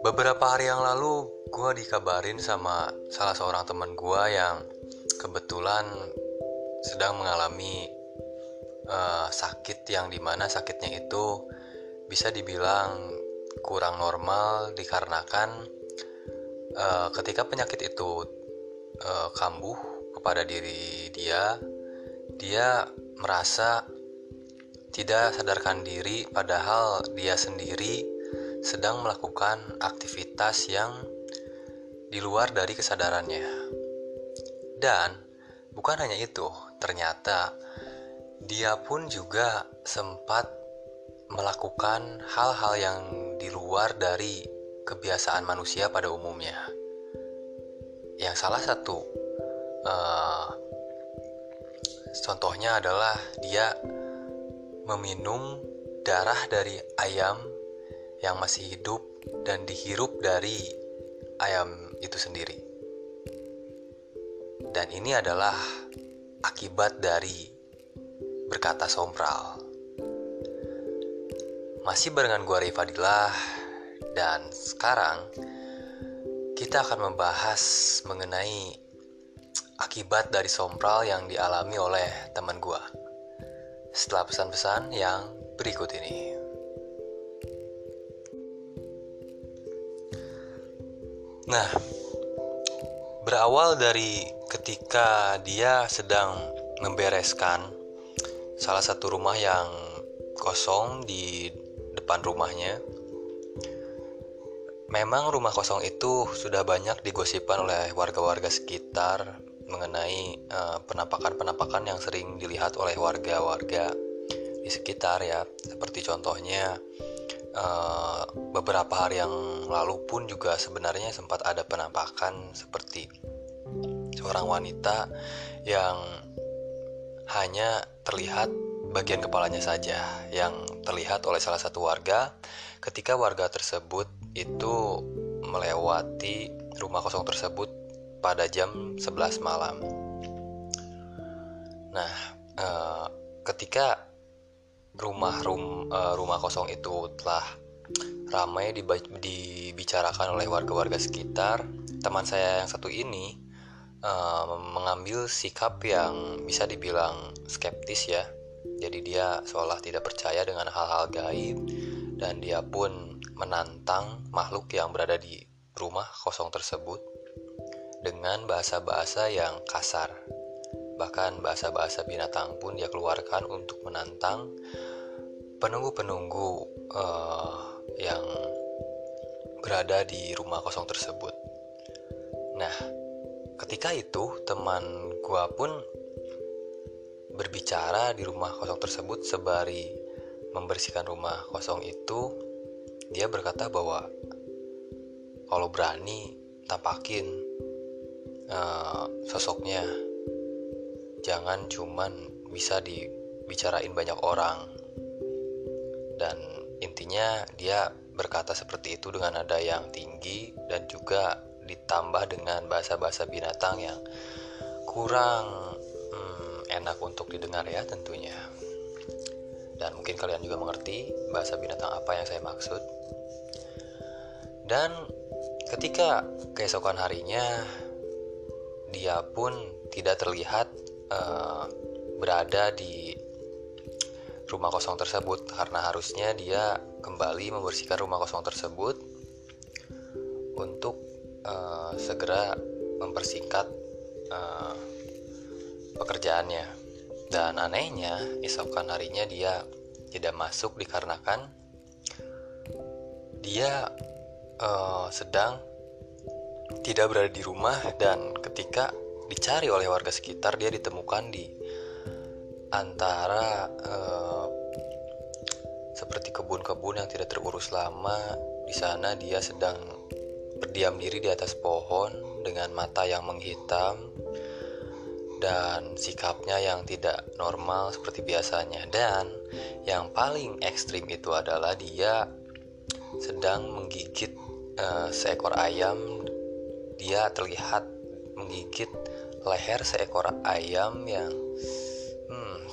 Beberapa hari yang lalu, gue dikabarin sama salah seorang teman gue yang kebetulan sedang mengalami uh, sakit yang di mana sakitnya itu bisa dibilang kurang normal dikarenakan uh, ketika penyakit itu uh, kambuh kepada diri dia, dia merasa tidak sadarkan diri padahal dia sendiri sedang melakukan aktivitas yang di luar dari kesadarannya. Dan bukan hanya itu, ternyata dia pun juga sempat melakukan hal-hal yang di luar dari kebiasaan manusia pada umumnya. Yang salah satu uh, contohnya adalah dia meminum darah dari ayam yang masih hidup dan dihirup dari ayam itu sendiri. Dan ini adalah akibat dari berkata sompral. Masih barengan gua Rifadilah dan sekarang kita akan membahas mengenai akibat dari sompral yang dialami oleh teman gua. Setelah pesan-pesan yang berikut ini. Nah, berawal dari ketika dia sedang membereskan salah satu rumah yang kosong di depan rumahnya. Memang rumah kosong itu sudah banyak digosipkan oleh warga-warga sekitar mengenai uh, penampakan-penampakan yang sering dilihat oleh warga-warga di sekitar ya. Seperti contohnya uh, beberapa hari yang lalu pun juga sebenarnya sempat ada penampakan seperti seorang wanita yang hanya terlihat bagian kepalanya saja yang terlihat oleh salah satu warga ketika warga tersebut itu melewati rumah kosong tersebut pada jam 11 malam. Nah, uh, ketika rumah rum, uh, rumah kosong itu telah ramai dibicarakan oleh warga-warga sekitar, teman saya yang satu ini uh, mengambil sikap yang bisa dibilang skeptis ya. Jadi dia seolah tidak percaya dengan hal-hal gaib dan dia pun menantang makhluk yang berada di rumah kosong tersebut dengan bahasa-bahasa yang kasar. Bahkan bahasa-bahasa binatang pun dia keluarkan untuk menantang penunggu-penunggu uh, yang berada di rumah kosong tersebut. Nah, ketika itu teman gua pun berbicara di rumah kosong tersebut sebari membersihkan rumah kosong itu, dia berkata bahwa kalau berani tampakin uh, sosoknya. Jangan cuman bisa dibicarain banyak orang. Dan intinya dia berkata seperti itu dengan nada yang tinggi dan juga ditambah dengan bahasa-bahasa binatang yang kurang hmm, enak untuk didengar ya tentunya. Dan mungkin kalian juga mengerti bahasa binatang apa yang saya maksud. Dan ketika keesokan harinya dia pun tidak terlihat uh, berada di rumah kosong tersebut karena harusnya dia kembali membersihkan rumah kosong tersebut untuk uh, segera mempersingkat uh, pekerjaannya. Dan anehnya esokan harinya dia tidak masuk dikarenakan dia uh, sedang tidak berada di rumah dan ketika dicari oleh warga sekitar dia ditemukan di antara uh, seperti kebun-kebun yang tidak terurus lama. Di sana dia sedang berdiam diri di atas pohon dengan mata yang menghitam dan sikapnya yang tidak normal seperti biasanya. Dan yang paling ekstrim itu adalah dia sedang menggigit uh, seekor ayam. Dia terlihat menggigit leher seekor ayam yang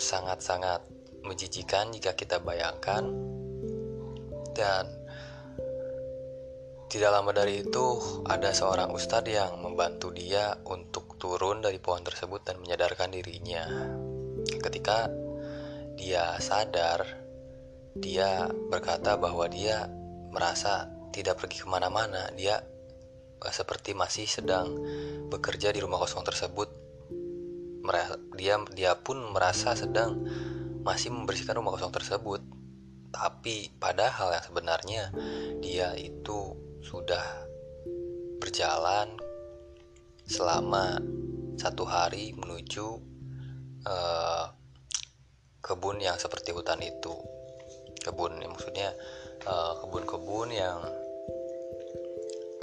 sangat-sangat menjijikan jika kita bayangkan dan tidak lama dari itu ada seorang ustadz yang membantu dia untuk turun dari pohon tersebut dan menyadarkan dirinya. Ketika dia sadar, dia berkata bahwa dia merasa tidak pergi ke mana-mana. Dia seperti masih sedang bekerja di rumah kosong tersebut. Dia dia pun merasa sedang masih membersihkan rumah kosong tersebut. Tapi padahal yang sebenarnya dia itu sudah berjalan selama satu hari menuju uh, kebun yang seperti hutan itu kebun maksudnya uh, kebun-kebun yang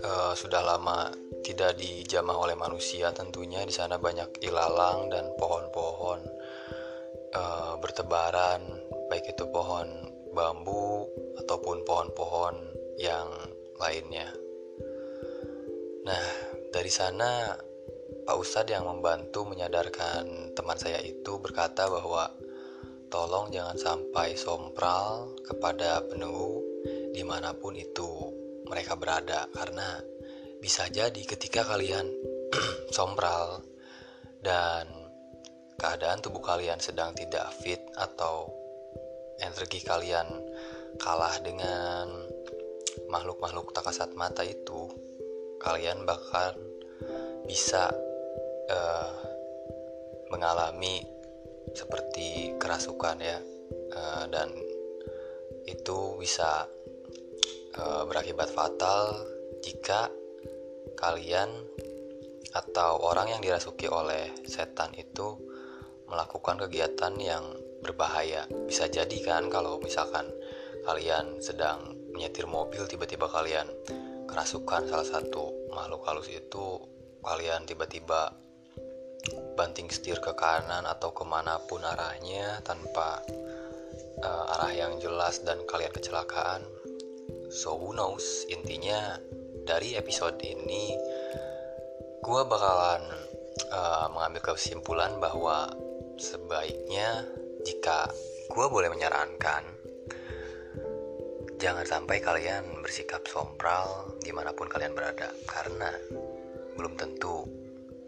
uh, sudah lama tidak dijamah oleh manusia tentunya di sana banyak ilalang dan pohon-pohon uh, bertebaran baik itu pohon bambu ataupun pohon-pohon yang lainnya. Nah, dari sana Pak Ustadz yang membantu menyadarkan teman saya itu berkata bahwa tolong jangan sampai sompral kepada penunggu di mana pun itu mereka berada. Karena bisa jadi ketika kalian sompral dan keadaan tubuh kalian sedang tidak fit atau energi kalian kalah dengan makhluk-makhluk tak kasat mata itu kalian bahkan bisa uh, mengalami seperti kerasukan ya. Uh, dan itu bisa uh, berakibat fatal jika kalian atau orang yang dirasuki oleh setan itu melakukan kegiatan yang berbahaya. Bisa jadi kan kalau misalkan kalian sedang menyetir mobil tiba-tiba kalian kerasukan salah satu makhluk halus itu kalian tiba-tiba banting setir ke kanan atau ke mana pun arahnya tanpa uh, arah yang jelas dan kalian kecelakaan so who knows intinya dari episode ini gue bakalan uh, mengambil kesimpulan bahwa sebaiknya jika gue boleh menyarankan Jangan sampai kalian bersikap sompral di mana pun kalian berada, karena belum tentu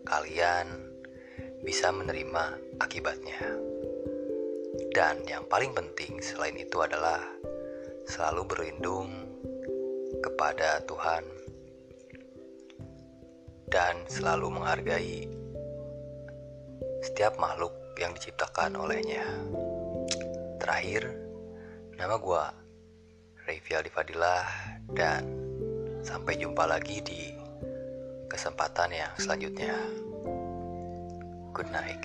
kalian bisa menerima akibatnya. Dan yang paling penting selain itu adalah selalu berlindung kepada Tuhan dan selalu menghargai setiap makhluk yang diciptakan olehnya. Terakhir, nama gue Revi Fadilah dan sampai jumpa lagi di kesempatan yang selanjutnya. Good night.